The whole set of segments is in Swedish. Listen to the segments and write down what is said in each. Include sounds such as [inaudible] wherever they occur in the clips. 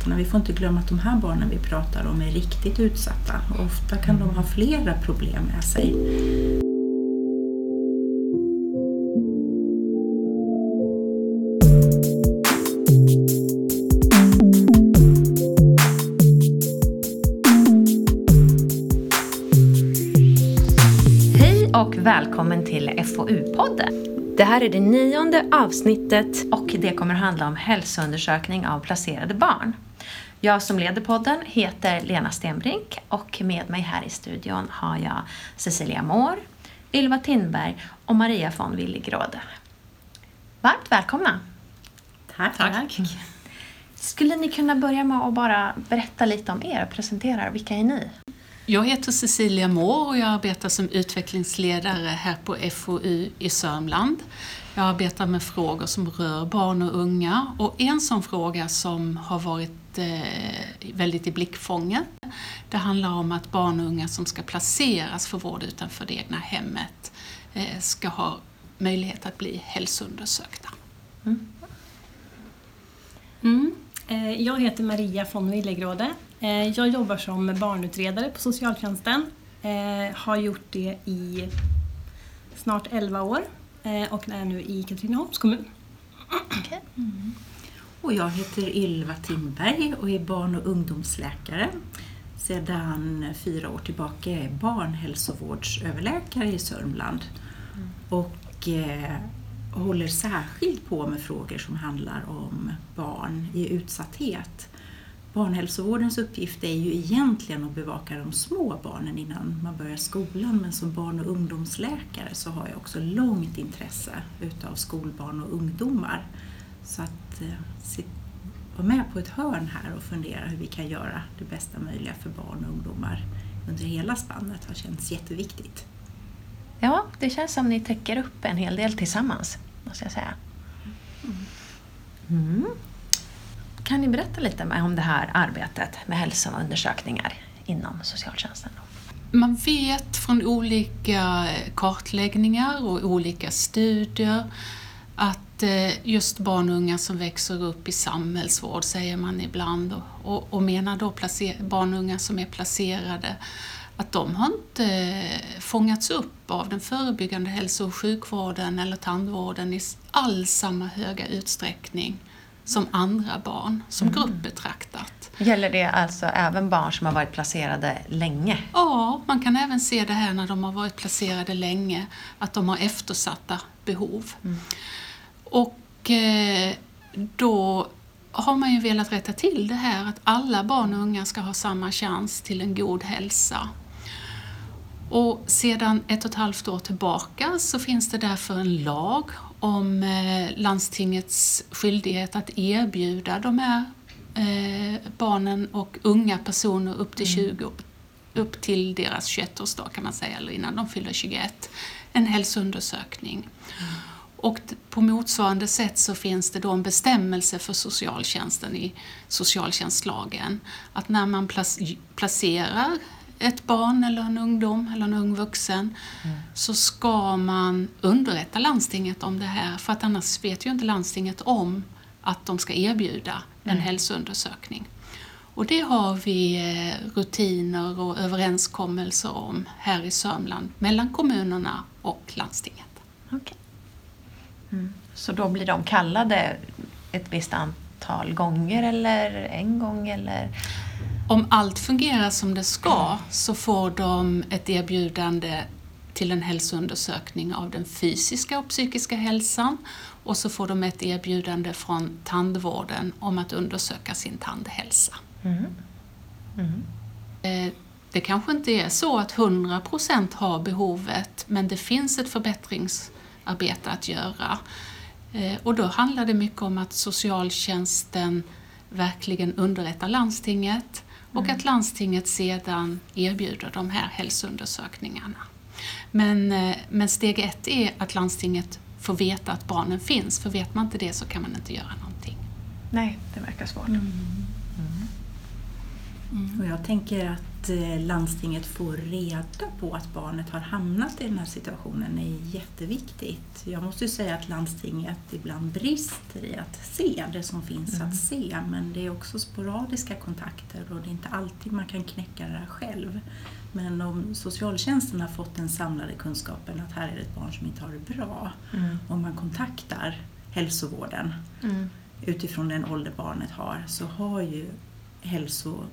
utsattheterna. Vi får inte glömma att de här barnen vi pratar om är riktigt utsatta. Och ofta kan de ha flera problem med sig. Hej och välkommen till FoU-podden. Det här är det nionde avsnittet och det kommer handla om hälsoundersökning av placerade barn. Jag som leder podden heter Lena Stenbrink och med mig här i studion har jag Cecilia Moore, Ylva Tindberg och Maria von Willigråde. Varmt välkomna! Tack. Tack. Skulle ni kunna börja med att bara berätta lite om er och presentera er? Vilka är ni? Jag heter Cecilia Moore och jag arbetar som utvecklingsledare här på FoU i Sörmland. Jag arbetar med frågor som rör barn och unga och en sån fråga som har varit eh, väldigt i blickfånget det handlar om att barn och unga som ska placeras för vård utanför det egna hemmet eh, ska ha möjlighet att bli hälsoundersökta. Mm. Eh, Jag heter Maria von Willegråde. Jag jobbar som barnutredare på socialtjänsten. Har gjort det i snart 11 år Eh, och är nu i Katrineholms kommun. Och jag heter Ylva Timberg och är barn och ungdomsläkare. Sedan fyra år tillbaka är jag barnhälsovårdsöverläkare i Sörmland. Och eh, håller särskilt på med frågor som handlar om barn i utsatthet. Barnhälsovårdens uppgift är ju egentligen att bevaka de små barnen innan man börjar skolan men som barn och ungdomsläkare så har jag också långt intresse utav skolbarn och ungdomar. Så att eh, vara med på ett hörn här och fundera hur vi kan göra det bästa möjliga för barn och ungdomar under hela spannet har känts jätteviktigt. Ja, det känns som ni täcker upp en hel del tillsammans, måste jag säga. Mm. Kan ni berätta lite om det här arbetet med hälsoundersökningar inom socialtjänsten? Man vet från olika kartläggningar och olika studier att eh, just barn och unga som växer upp i samhällsvård, säger man ibland, och, och, menar då barn och unga som är placerade, att de har inte eh, fångats upp av den förebyggande hälso och sjukvården eller tandvården i alls samma höga utsträckning som andra barn, som grupp betraktat. Gäller det alltså även barn som har varit placerade länge? Ja, man kan även se det här när de har varit placerade länge, att de har eftersatta behov. Och eh, då har man ju velat rätta till det här att alla barn och unga ska ha samma chans till en god hälsa. Och sedan ett och ett halvt år tillbaka så finns det därför en lag om eh, landstingets skyldighet att erbjuda de här eh, barnen och unga personer upp till 20 upp till deras 21-årsdag kan man säga, eller innan de fyller 21, en hälsoundersökning. Och d- på motsvarande sätt så finns det då en bestämmelse för socialtjänsten i socialtjänstlagen att när man plac- placerar ett barn eller en ungdom eller en ung vuxen så ska man underrätta landstinget om det här för att annars vet ju inte landstinget om att de ska erbjuda en hälsoundersökning. Och det har vi eh, rutiner och överenskommelser om här i Sörmland mellan kommunerna och landstinget. Okej. Mm. Så då blir de kallade ett visst antal gånger eller en gång eller? Om allt fungerar som det ska så får de ett erbjudande till en hälsoundersökning av den fysiska och psykiska hälsan och så får de ett erbjudande från tandvården om att undersöka sin tandhälsa. Mm. Eh, Det kanske inte är så att 100% har behovet men det finns ett förbättringsarbete att göra. Eh, Och då handlar det mycket om att socialtjänsten verkligen underrättar landstinget och att landstinget sedan erbjuder de här hälsoundersökningarna. Men, eh, men steg ett är att landstinget får veta att barnen finns, för vet man inte det så kan man inte göra någonting. Nej, det verkar svårt. Och jag tänker att eh, landstinget får reda på att barnet har hamnat i den här situationen är jätteviktigt. Jag måste ju säga att landstinget ibland brister i att se det som finns Mm. att se men det är också sporadiska kontakter och det är inte alltid man kan knäcka det här själv. Men om socialtjänsten har fått den samlade kunskapen att här är det ett barn som inte har det bra Mm. om man kontaktar hälsovården Mm. utifrån den ålder barnet har så har ju hälso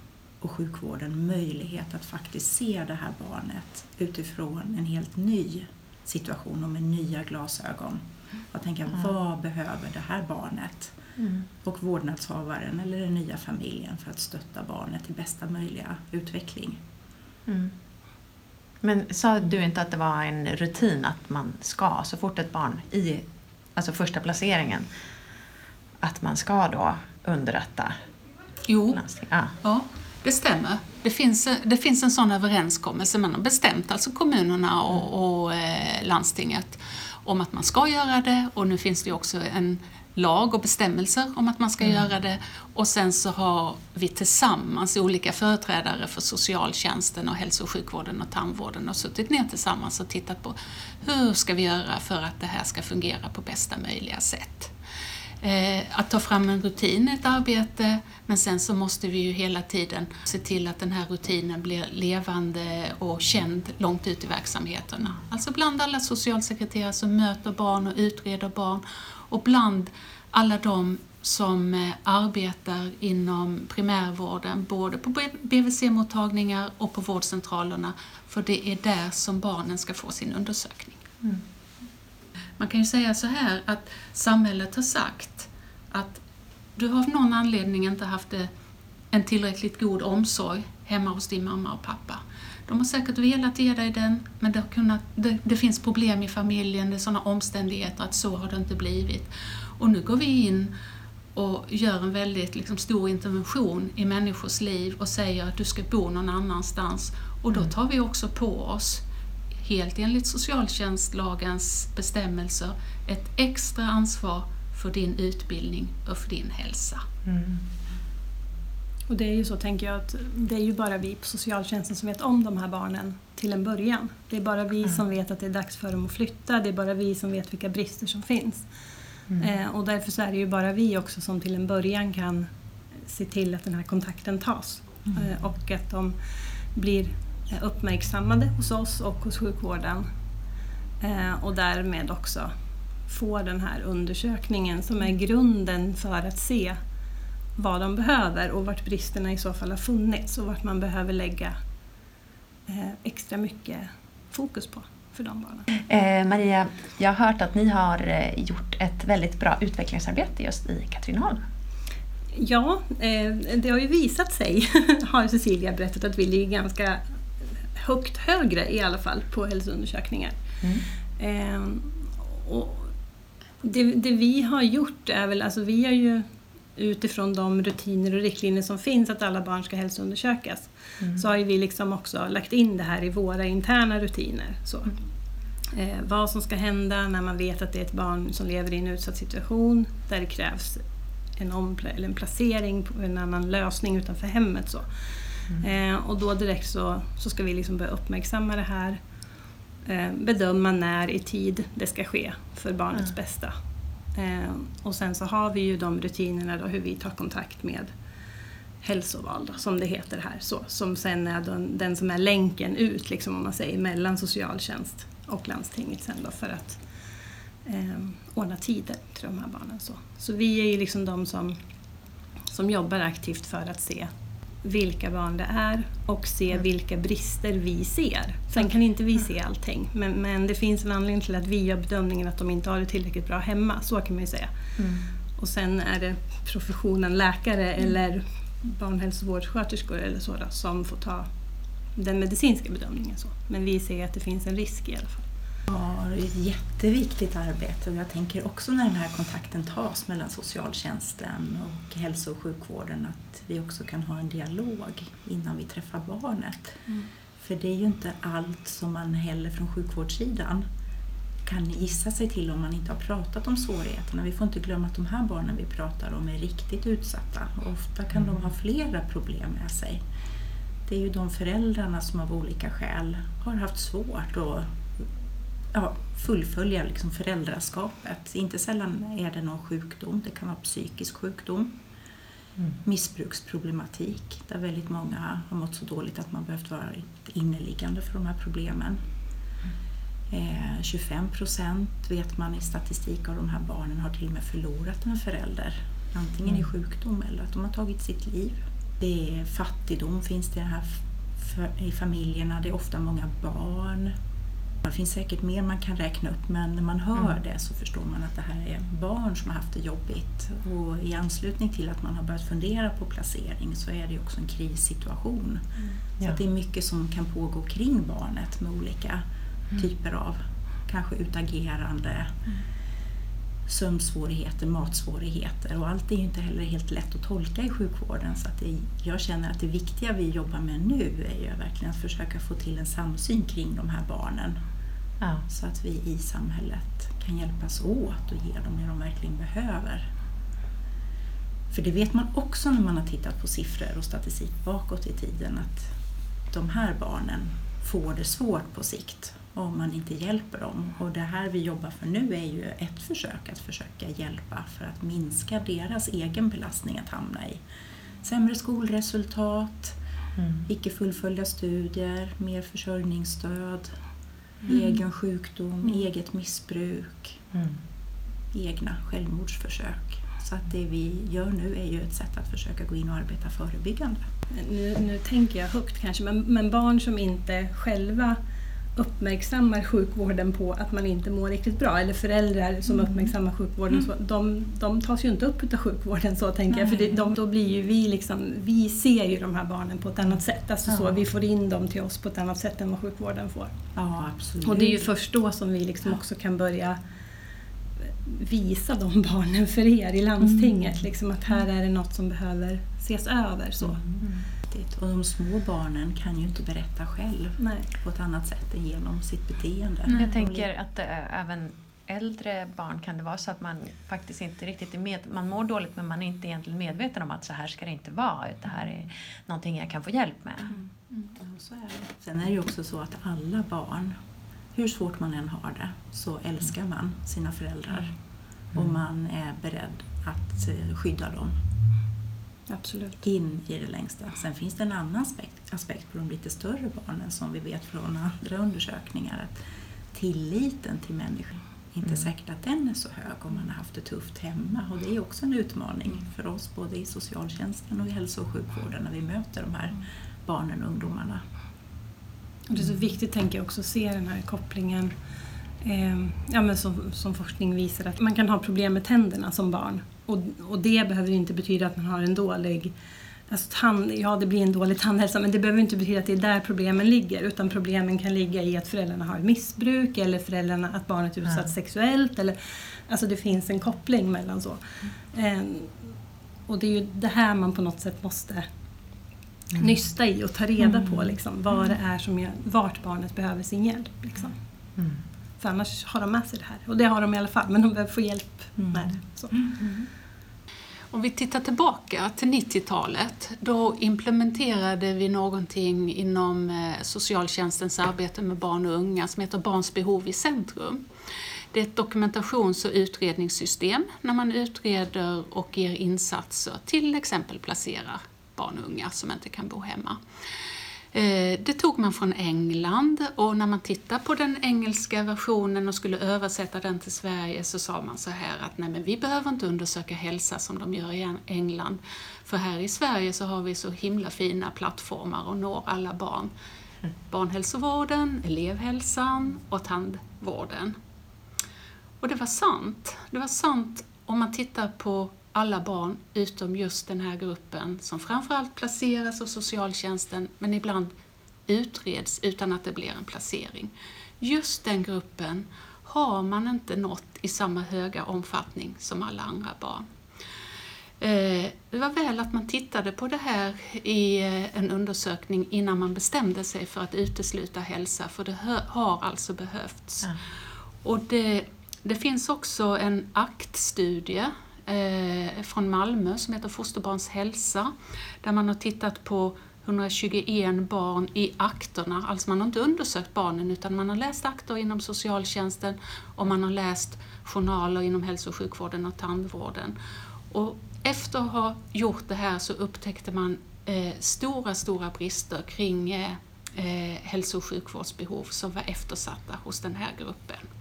och sjukvården möjlighet att faktiskt se det här barnet utifrån en helt ny situation och med nya glasögon. Och tänka, Mm. vad behöver det här barnet Mm. och vårdnadshavaren eller den nya familjen för att stötta barnet till bästa möjliga utveckling? Mm. Men sa du inte att det var en rutin att man ska, så fort ett barn i alltså första placeringen, att man ska då underrätta Jo? Ja. Ja, det stämmer. Det finns, det finns en sån överenskommelse. Man har bestämt, alltså kommunerna och, och eh, landstinget, om att man ska göra det och nu finns det också en lag och bestämmelser om att man ska göra det. Och sen så har vi tillsammans, olika företrädare för socialtjänsten och hälso och sjukvården och tandvården, och suttit ner tillsammans och tittat på hur ska vi göra för att det här ska fungera på bästa möjliga sätt. Eh, att ta fram en rutin är ett arbete, men sen så måste vi ju hela tiden se till att den här rutinen blir levande och känd långt ut i verksamheterna. Alltså bland alla socialsekreterare som möter barn och utreder barn och bland alla de som eh, arbetar inom primärvården, både på BVC-mottagningar och på vårdcentralerna, för det är där som barnen ska få sin undersökning. Mm. Man kan ju säga så här att samhället har sagt att du har av någon anledning inte haft en tillräckligt god omsorg hemma hos din mamma och pappa. De har säkert velat ge dig den, men det, kunnat, det, det finns problem i familjen, det är sådana omständigheter att så har det inte blivit. Och nu går vi in och gör en väldigt liksom, stor intervention i människors liv och säger att du ska bo någon annanstans. Och då tar vi också på oss helt enligt socialtjänstlagens bestämmelser ett extra ansvar för din utbildning och för din hälsa. Mm. Och det är ju så, tänker jag, att det är ju bara vi på socialtjänsten som vet om de här barnen till en början. Det är bara vi som vet att det är dags för dem att flytta, det är bara vi som vet vilka brister som finns. Eh, och därför så är det ju bara vi också som till en början kan se till att den här kontakten tas. Eh, och att de blir uppmärksammade hos oss och hos sjukvården. Eh, och därmed också få den här undersökningen som är grunden för att se vad de behöver och vart bristerna i så fall har funnits och vart man behöver lägga eh, extra mycket fokus på för de barnen. Eh, Maria, jag har hört att ni har eh, gjort ett väldigt bra utvecklingsarbete just i Katrineholm. Ja, eh, det har ju visat sig, [laughs] har Cecilia berättat, att vi ligger ganska högt högre i alla fall på hälsoundersökningar. Eh, och det, det vi har gjort är väl, alltså vi har ju utifrån de rutiner och riktlinjer som finns att alla barn ska hälsoundersökas så har ju vi liksom också lagt in det här i våra interna rutiner. Så. Eh, vad som ska hända när man vet att det är ett barn som lever i en utsatt situation där det krävs en, ompla- eller en placering en annan lösning utanför hemmet. Så. Eh, och då direkt så, så ska vi liksom börja uppmärksamma det här. Eh, bedöma när i tid det ska ske för barnets bästa. Eh, och sen så har vi ju de rutinerna då hur vi tar kontakt med hälsoval då, som det heter här. Så, som sen är den, den som är länken ut liksom, om man säger, mellan socialtjänst och landstinget sen då för att eh, ordna tider till de här barnen. Så, så vi är ju liksom de som, som jobbar aktivt för att se vilka barn det är och se vilka brister vi ser. Sen kan inte vi se allting men, men det finns en anledning till att vi gör bedömningen att de inte har det tillräckligt bra hemma, så kan man ju säga. Och sen är det professionen läkare eller barnhälsovårdssköterskor eller så då, som får ta den medicinska bedömningen. Så. Men vi ser att det finns en risk i alla fall. Ja, det är ett jätteviktigt arbete och jag tänker också när den här kontakten tas mellan socialtjänsten och hälso och sjukvården att vi också kan ha en dialog innan vi träffar barnet. För det är ju inte allt som man heller från sjukvårdssidan kan gissa sig till om man inte har pratat om svårigheterna. Vi får inte glömma att de här barnen vi pratar om är riktigt utsatta och ofta kan de ha flera problem med sig. Det är ju de föräldrarna som av olika skäl har haft svårt att ja, fullfölja liksom föräldraskapet. Inte sällan är det någon sjukdom, det kan vara psykisk sjukdom. Mm. Missbruksproblematik där väldigt många har mått så dåligt att man behövt vara inneliggande för de här problemen. Eh, 25 procent vet man i statistik av de här barnen har till och med förlorat en förälder. Antingen i mm. sjukdom eller att de har tagit sitt liv. Det är fattigdom finns det här i familjerna, det är ofta många barn. Det finns säkert mer man kan räkna upp men när man hör mm. det så förstår man att det här är barn som har haft det jobbigt. Och i anslutning till att man har börjat fundera på placering så är det också en krissituation. Mm. Ja. Så att det är mycket som kan pågå kring barnet med olika mm. typer av kanske utagerande, mm. Sömnsvårigheter, matsvårigheter och allt är ju inte heller helt lätt att tolka i sjukvården så att det, jag känner att det viktiga vi jobbar med nu är ju verkligen att försöka få till en samsyn kring de här barnen Ja. Så att vi i samhället kan hjälpas åt och ge dem det de verkligen behöver. För det vet man också när man har tittat på siffror och statistik bakåt i tiden att de här barnen får det svårt på sikt om man inte hjälper dem. Och det här vi jobbar för nu är ju ett försök att försöka hjälpa för att minska deras egen belastning att hamna i sämre skolresultat, mm. icke fullföljda studier, mer försörjningsstöd, Mm. Egen sjukdom, mm. eget missbruk, mm. egna självmordsförsök. Så att det vi gör nu är ju ett sätt att försöka gå in och arbeta förebyggande. Nu, nu tänker jag högt kanske, men, men barn som inte själva uppmärksammar sjukvården på att man inte mår riktigt bra, eller föräldrar som mm. uppmärksammar sjukvården, mm. så, de, de tas ju inte upp av sjukvården så tänker jag. För det, de, då blir ju vi liksom, vi ser ju de här barnen på ett annat sätt. Alltså ja. så, vi får in dem till oss på ett annat sätt än vad sjukvården får. Ja, absolut. Och det är ju först då som vi liksom också kan börja visa de barnen för er i landstinget. Mm. Liksom att här är det något som behöver ses över. Så. Mm viktigt. Och de små barnen kan ju inte berätta själv Nej. på ett annat sätt än genom sitt beteende. Mm. Jag tänker att äh, även äldre barn kan det vara så att man faktiskt inte riktigt är med, man mår dåligt men man är inte egentligen medveten om att så här ska det inte vara. Utan det här är någonting jag kan få hjälp med. Mm. Mm. Ja, så är det. Sen är det ju också så att alla barn, hur svårt man än har det, så älskar man sina föräldrar. Mm. Och man är beredd att eh, skydda dem Absolut. in i det längsta. Sen finns det en annan aspekt, aspekt på de lite större barnen som vi vet från andra undersökningar att tilliten till människor inte mm. säkert att den är så hög om man har haft det tufft hemma. Och det är också en utmaning för oss både i socialtjänsten och i hälso och sjukvården när vi möter de här barnen och ungdomarna. Och det är så viktigt tänker jag också att se den här kopplingen eh, ja, men som, som forskning visar att man kan ha problem med tänderna som barn och, och det behöver inte betyda att man har en dålig Alltså tand, ja, det blir en dålig tandhälsa men det behöver inte betyda att det är där problemen ligger utan problemen kan ligga i att föräldrarna har missbruk eller föräldrarna, att barnet är utsatt ja. sexuellt. Eller, alltså det finns en koppling mellan så. Mm. Eh, och det är ju det här man på något sätt måste mm. nysta i och ta reda mm. på liksom, vad det är som gör, vart barnet behöver sin hjälp. Liksom. För annars har de med sig det här. Och det har de i alla fall, men de behöver få hjälp mm. med det. Mm. Om vi tittar tillbaka till 90-talet, då implementerade vi någonting inom eh, socialtjänstens arbete med barn och unga som heter Barns behov i centrum. Det är ett dokumentations och utredningssystem när man utreder och ger insatser, till exempel placerar barn och unga som inte kan bo hemma. Eh, det tog man från England och när man tittar på den engelska versionen och skulle översätta den till Sverige så sa man så här att nej men vi behöver inte undersöka hälsa som de gör i England. För här i Sverige så har vi så himla fina plattformar och når alla barn. Barnhälsovården, elevhälsan och tandvården. Och det var sant. Det var sant om man tittar på alla barn utom just den här gruppen som framförallt placeras av socialtjänsten men ibland utreds utan att det blir en placering. Just den gruppen har man inte nått i samma höga omfattning som alla andra barn. Eh, det var väl att man tittade på det här i eh, en undersökning innan man bestämde sig för att utesluta hälsa, för det har alltså behövts. Ja. Och det, det finns också en aktstudie eh, från Malmö som heter Fosterbarns hälsa, där man har tittat på 121 barn i akterna. Alltså man har inte undersökt barnen utan man har läst akter inom socialtjänsten och man har läst journaler inom hälso och sjukvården och tandvården. Och efter att ha gjort det här så upptäckte man eh, stora, stora brister kring eh, eh hälso och sjukvårdsbehov som var eftersatta hos den här gruppen.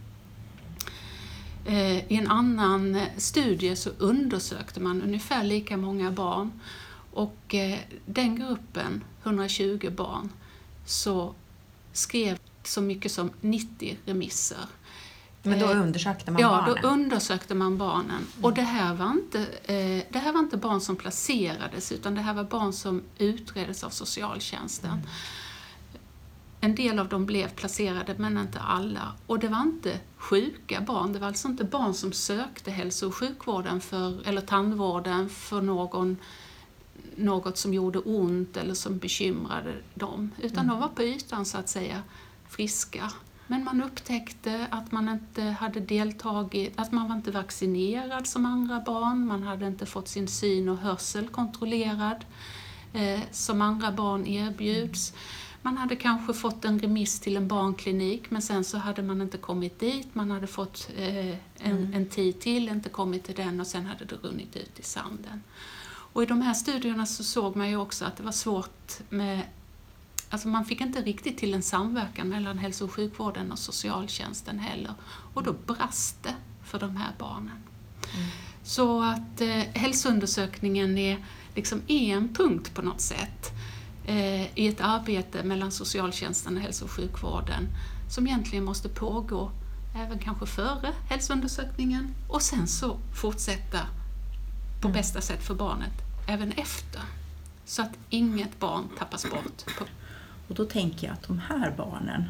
Eh, I en annan studie så undersökte man ungefär lika många barn och eh, den gruppen, 120 barn, så skrev så mycket som 90 remisser. Men då Eh, undersökte man ja, barnen? då undersökte man barnen. Och det här, var inte, det här var inte barn som placerades utan det här var barn som utreddes av socialtjänsten. En del av dem blev placerade men inte alla. Och det var inte sjuka barn, det var alltså inte barn som sökte hälso och sjukvården för, eller tandvården för någon, något som gjorde ont eller som bekymrade dem. Utan de var på ytan så att säga friska. Men man upptäckte att man inte hade deltagit, att man var inte vaccinerad som andra barn, man hade inte fått sin syn och hörsel kontrollerad eh, som andra barn erbjuds. Man hade kanske fått en remiss till en barnklinik men sen så hade man inte kommit dit, man hade fått eh, en, en tid till, inte kommit till den och sen hade det runnit ut i sanden. Och i de här studierna så såg man ju också att det var svårt med Alltså man fick inte riktigt till en samverkan mellan hälso och sjukvården och socialtjänsten heller. Och då brast det för de här barnen. Så att eh, hälsoundersökningen är liksom en punkt på något sätt i ett arbete mellan socialtjänsten och hälso och sjukvården som egentligen måste pågå även kanske före hälsoundersökningen och sen så fortsätta på bästa sätt för barnet även efter. Så att inget barn tappas bort. Och då tänker jag att de här barnen,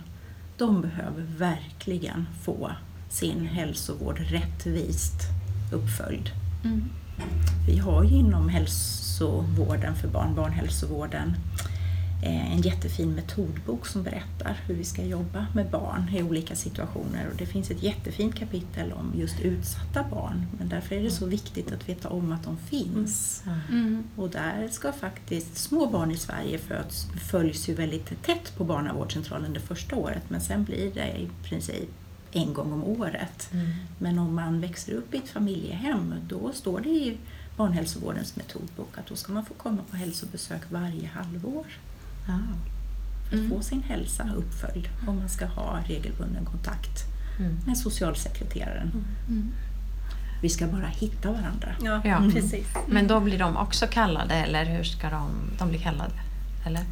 de behöver verkligen få sin hälsovård rättvist uppföljd. mm. Vi har ju inom hälsovården för barn, barnhälsovården, eh, en jättefin metodbok som berättar hur vi ska jobba med barn i olika situationer. Och det finns ett jättefint kapitel om just utsatta barn. Men därför är det så viktigt att veta om att de finns. Mm. Och där ska faktiskt små barn i Sverige föds, följs ju väldigt tätt på barnavårdscentralen det första året men sen blir det i princip en gång om året. Mm. Men om man växer upp i ett familjehem då står det i barnhälsovårdens metodbok att då ska man få komma på hälsobesök varje halvår för att Mm. få sin hälsa uppföljd om man ska ha regelbunden kontakt Mm. med socialsekreteraren. Mm. Vi ska bara hitta varandra. Ja, Ja. precis. Men då blir de också kallade, eller hur ska de, de bli kallade? Eller?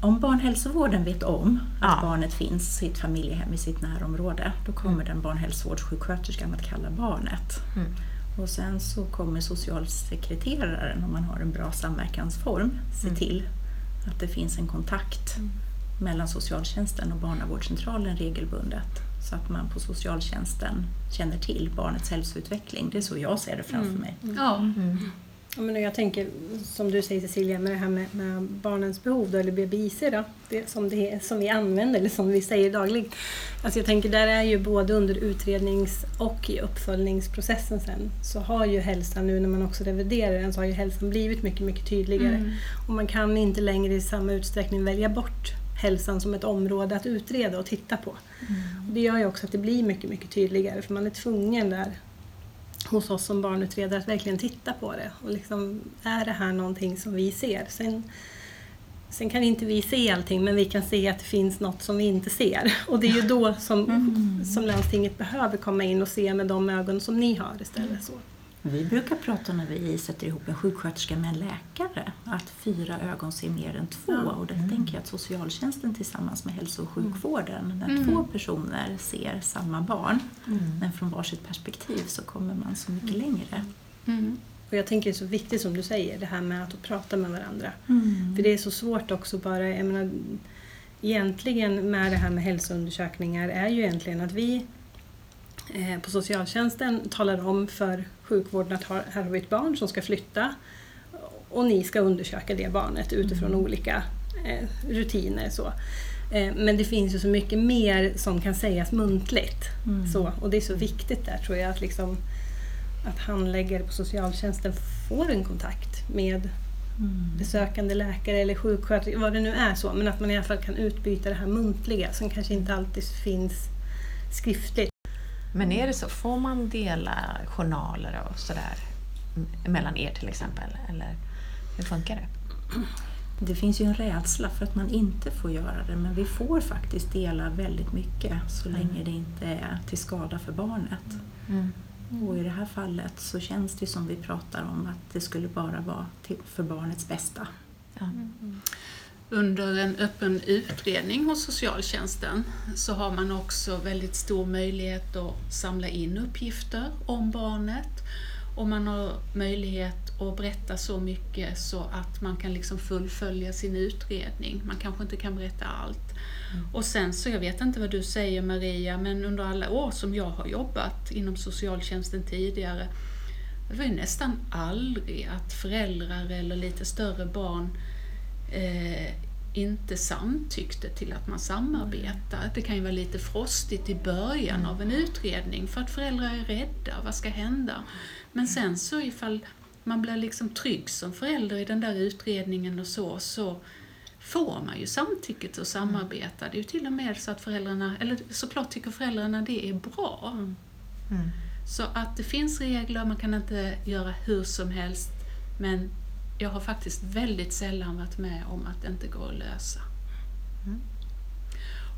Om barnhälsovården vet om att Ja. barnet finns i ett familjehem i sitt närområde, då kommer den barnhälsovårdssjuksköterskan att kalla barnet. Mm. Och sen så kommer socialsekreteraren, om man har en bra samverkansform, se Mm. till att det finns en kontakt mellan socialtjänsten och barnavårdscentralen regelbundet. Så att man på socialtjänsten känner till barnets hälsoutveckling. Det är så jag ser det framför Mm. mig. Ja. Mm. Ja, men jag tänker, som du säger Cecilia, med det här med, med barnens behov då, eller BBIC då, det, som, det, som vi använder eller som vi säger dagligen. Alltså jag tänker där är ju både under utrednings och i uppföljningsprocessen sen så har ju hälsan nu när man också reviderar den så har ju hälsan blivit mycket, mycket tydligare. Mm. Och man kan inte längre i samma utsträckning välja bort hälsan som ett område att utreda och titta på. Och det gör ju också att det blir mycket, mycket tydligare för man är tvungen där hos oss som barnutredare att verkligen titta på det. Och liksom, är det här någonting som vi ser? Sen, sen kan inte vi se allting men vi kan se att det finns något som vi inte ser. Och det är ju då som, som landstinget behöver komma in och se med de ögon som ni har istället. Så. Vi brukar prata när vi sätter ihop en sjuksköterska med en läkare att fyra ögon ser mer än två. Ja. Och det tänker jag att socialtjänsten tillsammans med hälso och sjukvården, när Mm. två personer ser samma barn men från varsitt perspektiv så kommer man så mycket längre. Mm. Och jag tänker det är så viktigt som du säger, det här med att prata med varandra. Mm. För det är så svårt också bara, jag menar, egentligen med det här med hälsoundersökningar är ju egentligen att vi på socialtjänsten talar om för sjukvården att här har vi ett barn som ska flytta och ni ska undersöka det barnet utifrån olika eh, rutiner. Så. Eh, Men det finns ju så mycket mer som kan sägas muntligt. Mm. Så, och det är så viktigt där tror jag att, liksom, att handläggare på socialtjänsten får en kontakt med Mm. besökande läkare eller sjuksköterska, vad det nu är så. Men att man i alla fall kan utbyta det här muntliga som kanske inte alltid finns skriftligt. Men är det så? Får man dela journaler och sådär mellan er till exempel? Eller hur funkar det? Det finns ju en rädsla för att man inte får göra det men vi får faktiskt dela väldigt mycket så Mm. länge det inte är till skada för barnet. Mm. Och i det här fallet så känns det som vi pratar om att det skulle bara vara till, för barnets bästa. Ja. Under en öppen utredning hos socialtjänsten så har man också väldigt stor möjlighet att samla in uppgifter om barnet och man har möjlighet att berätta så mycket så att man kan liksom fullfölja sin utredning. Man kanske inte kan berätta allt. Och sen så, jag vet inte vad du säger Maria, men under alla år som jag har jobbat inom socialtjänsten tidigare det var ju nästan aldrig att föräldrar eller lite större barn eh, inte samtyckte till att man samarbetar. Det kan ju vara lite frostigt i början av en utredning för att föräldrar är rädda, vad ska hända? Men sen så ifall man blir liksom trygg som förälder i den där utredningen och så, så får man ju samtycke till att samarbeta. Det är ju till och med så att föräldrarna, eller såklart tycker föräldrarna det är bra. Mm. Så att det finns regler, man kan inte göra hur som helst. Men jag har faktiskt väldigt sällan varit med om att det inte går att lösa. Mm.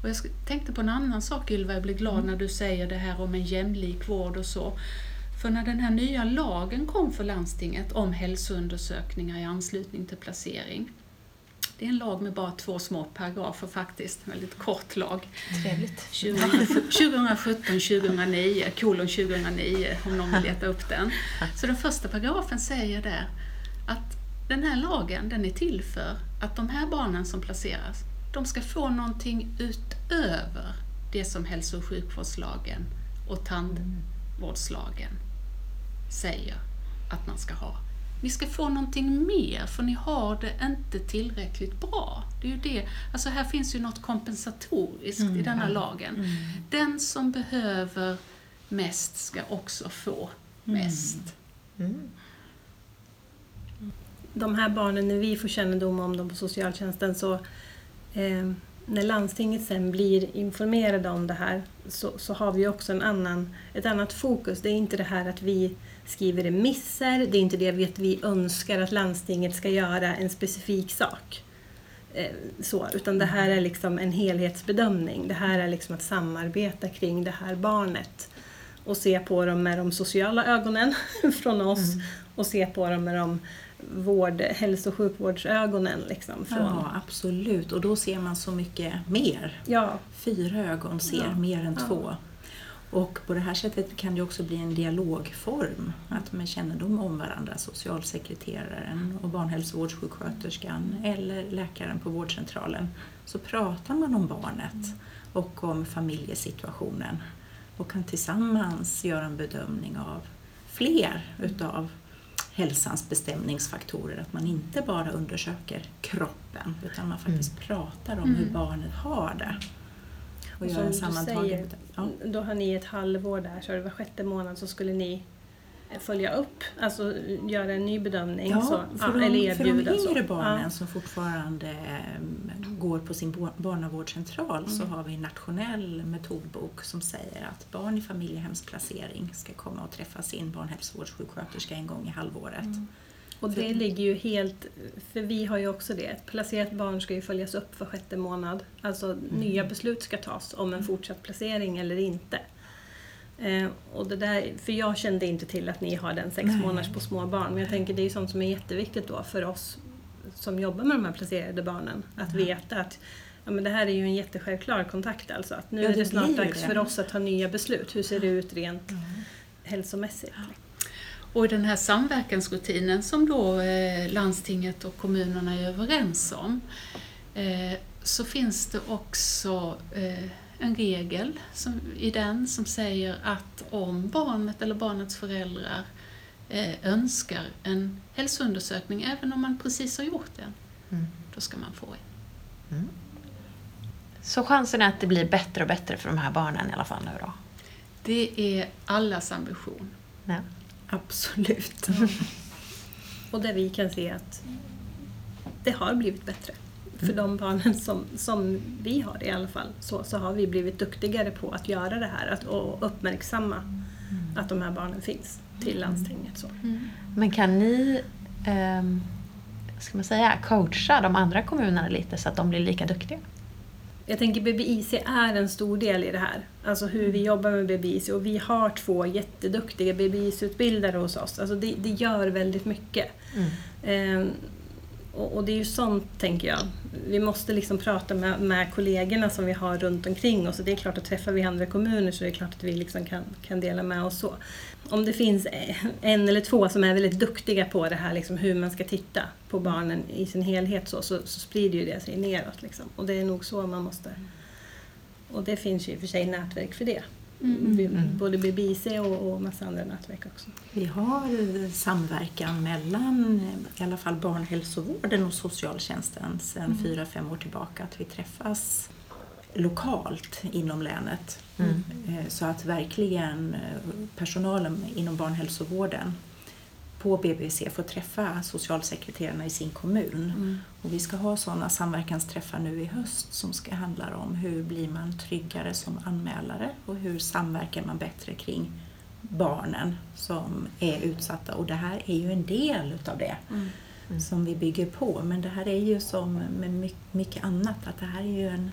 Och jag tänkte på en annan sak Ylva, jag blir glad när du säger det här om en jämlik vård och så. För när den här nya lagen kom för landstinget om hälsoundersökningar i anslutning till placering. Det är en lag med bara två små paragrafer faktiskt, en väldigt kort lag. Trevligt. 2017-2009, kolon 2009 om någon vill leta upp den. [laughs] Så den första paragrafen säger där att den här lagen den är till för att de här barnen som placeras, de ska få någonting utöver det som hälso och sjukvårdslagen och tandvårdslagen säger att man ska ha. Ni ska få någonting mer för ni har det inte tillräckligt bra. Det är ju det. Alltså här finns ju något kompensatoriskt i denna lagen. Den som behöver mest ska också få mest. Mm. De här barnen, när vi får kännedom om dem på socialtjänsten så eh, när landstinget sen blir informerade om det här så, så har vi också en annan, ett annat fokus. Det är inte det här att vi skriver remisser, det är inte det att vi önskar att landstinget ska göra en specifik sak. Eh, så, utan det här är liksom en helhetsbedömning. Det här är liksom att samarbeta kring det här barnet och se på dem med de sociala ögonen [laughs] från oss och se på dem med de vård, hälso och sjukvårdsögonen. Liksom, från, Ja, absolut. Och då ser man så mycket mer. ja, Fyra ögon ser Ja. mer än Ja. två. Och på det här sättet kan det också bli en dialogform. Att med kännedom om varandra, socialsekreteraren och barnhälsovårdssjuksköterskan eller läkaren på vårdcentralen, så pratar man om barnet och om familjesituationen och kan tillsammans göra en bedömning av fler utav hälsans bestämningsfaktorer. Att man inte bara undersöker kroppen utan man faktiskt pratar om hur barnet har det. Och, Och som du säger, ja. Då har ni ett halvår där, så var sjätte månad så skulle ni eh, följa upp, alltså göra en ny bedömning. Ja, så, för, ja, de, eller för de erbjuda. så. yngre barnen Ja. som fortfarande eh, går på sin barnavårdscentral så Mm. har vi en nationell metodbok som säger att barn i familjehemsplacering ska komma och träffa sin barnhälsovårdssjuksköterska en gång i halvåret. Mm. Och det ligger ju helt, för vi har ju också det, ett placerat barn ska ju följas upp för sjätte månad. Alltså nya beslut ska tas om en fortsatt placering eller inte. Eh, och det där, för jag kände inte till att ni har den sex Nej. månaders på små barn. Men jag tänker det är ju sånt som är jätteviktigt då för oss som jobbar med de här placerade barnen. Att veta att ja, men det här är ju en jättesjälvklar kontakt alltså. Att nu Ja, är det det snart dags det. för oss att ta nya beslut. Hur ser det ut rent hälsomässigt? Och i den här samverkansrutinen som då eh, landstinget och kommunerna är överens om eh, så finns det också eh, en regel som, i den som säger att om barnet eller barnets föräldrar önskar en hälsoundersökning, även om man precis har gjort den, Mm. då ska man få en. Mm. Så chansen är att det blir bättre och bättre för de här barnen i alla fall nu då? Det är allas ambition. Ja. Absolut. [laughs] Och där vi kan se att det har blivit bättre. För de barnen som, som vi har i alla fall, så, så har vi blivit duktigare på att göra det här att, och uppmärksamma att de här barnen finns till landstinget. Så. Men kan ni ehm, ska man säga, coacha de andra kommunerna lite så att de blir lika duktiga? Jag tänker BBIC är en stor del i det här. Alltså hur vi jobbar med BBIC och vi har två jätteduktiga BBIC-utbildare hos oss. Alltså det, det gör väldigt mycket. Ehm, och, och det är ju sånt, tänker jag. Vi måste liksom prata med, med kollegorna som vi har runt omkring oss. Och det är klart att träffar vi andra kommuner så är det klart att vi liksom kan, kan dela med oss så. Om det finns en eller två som är väldigt duktiga på det här, liksom hur man ska titta på barnen i sin helhet så, så, så sprider ju det sig neråt. Liksom. Och det är nog så man måste... Och det finns ju i och för sig nätverk för det. B- Både BBIC och, och massa andra nätverk också. Vi har samverkan mellan i alla fall barnhälsovården och socialtjänsten sedan fyra, fem år tillbaka. Att vi träffas lokalt inom länet. Eh, Så att verkligen eh, personalen inom barnhälsovården på BBC får träffa socialsekreterarna i sin kommun. Och vi ska ha sådana samverkansträffar nu i höst som ska handla om hur blir man tryggare som anmälare och hur samverkar man bättre kring barnen som är utsatta. Och det här är ju en del utav det som vi bygger på. Men det här är ju som med my- mycket annat, att det här är ju en,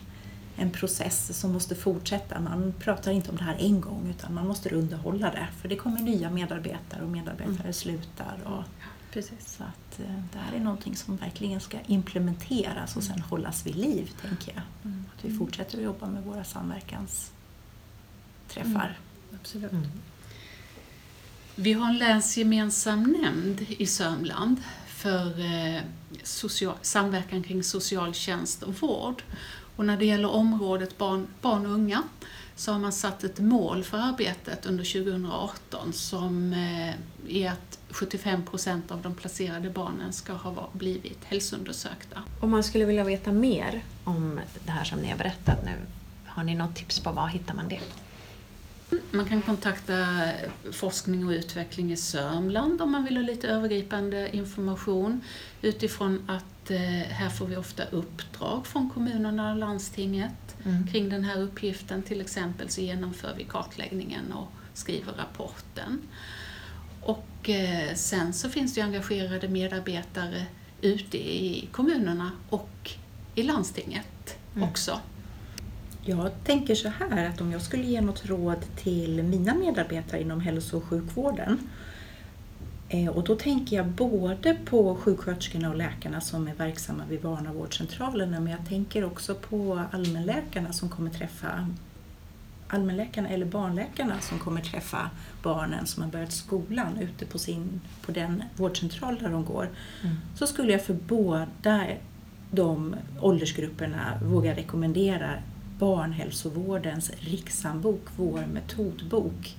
en process som måste fortsätta. Man pratar inte om det här en gång utan man måste underhålla det. För det kommer nya medarbetare och medarbetare slutar. Och, Precis. så att eh, det här är någonting som verkligen ska implementeras och sen hållas vid liv, tänker jag. Att vi fortsätter att jobba med våra samverkansträffar. Absolut. Vi har en länsgemensam nämnd i Sörmland för eh, social, samverkan kring socialtjänst och vård. Och när det gäller området barn, barn och unga så har man satt ett mål för arbetet under 2018 som eh, är att 75 procent av de placerade barnen ska ha blivit hälsoundersökta. Om man skulle vilja veta mer om det här som ni har berättat nu, har ni något tips på var hittar man det? Man kan kontakta forskning och utveckling i Sörmland om man vill ha lite övergripande information utifrån att eh, här får vi ofta uppdrag från kommunerna och landstinget kring den här uppgiften. Till exempel så genomför vi kartläggningen och skriver rapporten. Och eh, sen så finns det ju engagerade medarbetare ute i kommunerna och i landstinget också. Jag tänker så här att om jag skulle ge något råd till mina medarbetare inom hälso och sjukvården och då tänker jag både på sjuksköterskorna och läkarna som är verksamma vid barnavårdscentralerna men jag tänker också på allmänläkarna som kommer träffa allmänläkarna eller barnläkarna som kommer träffa barnen som har börjat skolan ute på, sin, på den vårdcentral där de går. Så skulle jag för båda de åldersgrupperna våga rekommendera Barnhälsovårdens rikshandbok, vår metodbok.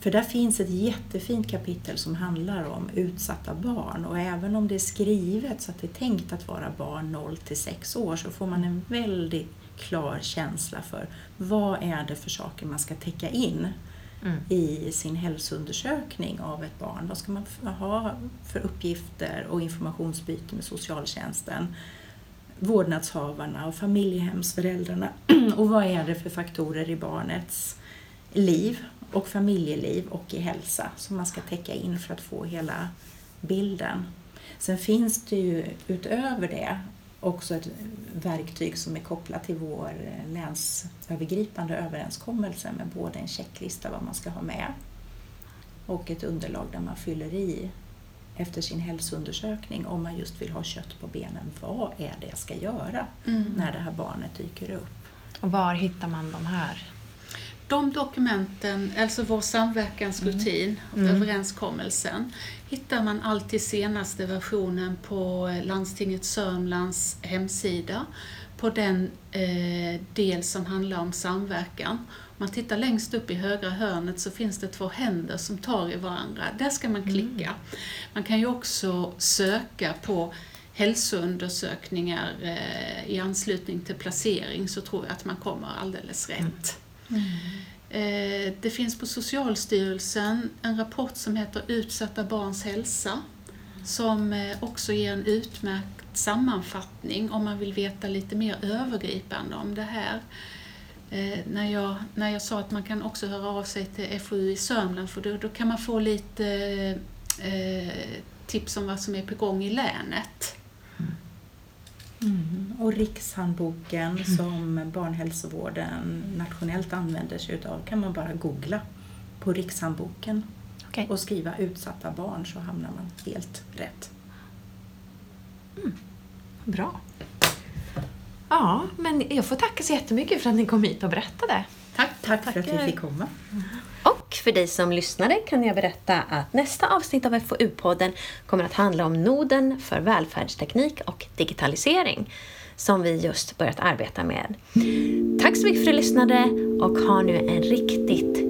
För där finns ett jättefint kapitel som handlar om utsatta barn och även om det är skrivet så att det är tänkt att vara barn 0 till 6 år så får man en väldigt klar känsla för vad är det för saker man ska täcka in i sin hälsoundersökning av ett barn. Vad ska man ha för uppgifter och informationsbyte med socialtjänsten? Vårdnadshavarna och familjehemsföräldrarna. [clears throat] Och vad är det för faktorer i barnets liv och familjeliv och i hälsa som man ska täcka in för att få hela bilden. Sen finns det ju utöver det också ett verktyg som är kopplat till vår länsövergripande överenskommelse med både en checklista vad man ska ha med och ett underlag där man fyller i efter sin hälsoundersökning om man just vill ha kött på benen. Vad är det jag ska göra när det här barnet dyker upp? Och var hittar man de här? De dokumenten, alltså vår samverkansrutin och överenskommelsen, hittar man alltid senaste versionen på Landstinget Sörmlands hemsida, på den eh, del som handlar om samverkan. Om man tittar längst upp i högra hörnet så finns det två händer som tar i varandra. Där ska man klicka. Man kan ju också söka på hälsoundersökningar eh, i anslutning till placering så tror jag att man kommer alldeles rätt. Eh, det finns på Socialstyrelsen en rapport som heter Utsatta barns hälsa som eh, också ger en utmärkt sammanfattning om man vill veta lite mer övergripande om det här. Eh, när, jag, när jag sa att man kan också höra av sig till FoU i Sörmland för då, då kan man få lite eh, tips om vad som är på gång i länet. Mm. Och Rikshandboken som barnhälsovården nationellt använder sig utav kan man bara googla på Rikshandboken Okej. och skriva utsatta barn så hamnar man helt rätt. Bra. Ja, men jag får tacka så jättemycket för att ni kom hit och berättade. Tack! Tack för att vi fick komma. Och för dig som lyssnade kan jag berätta att nästa avsnitt av FoU-podden kommer att handla om noden för välfärdsteknik och digitalisering som vi just börjat arbeta med. Tack så mycket för att du lyssnade och ha nu en riktigt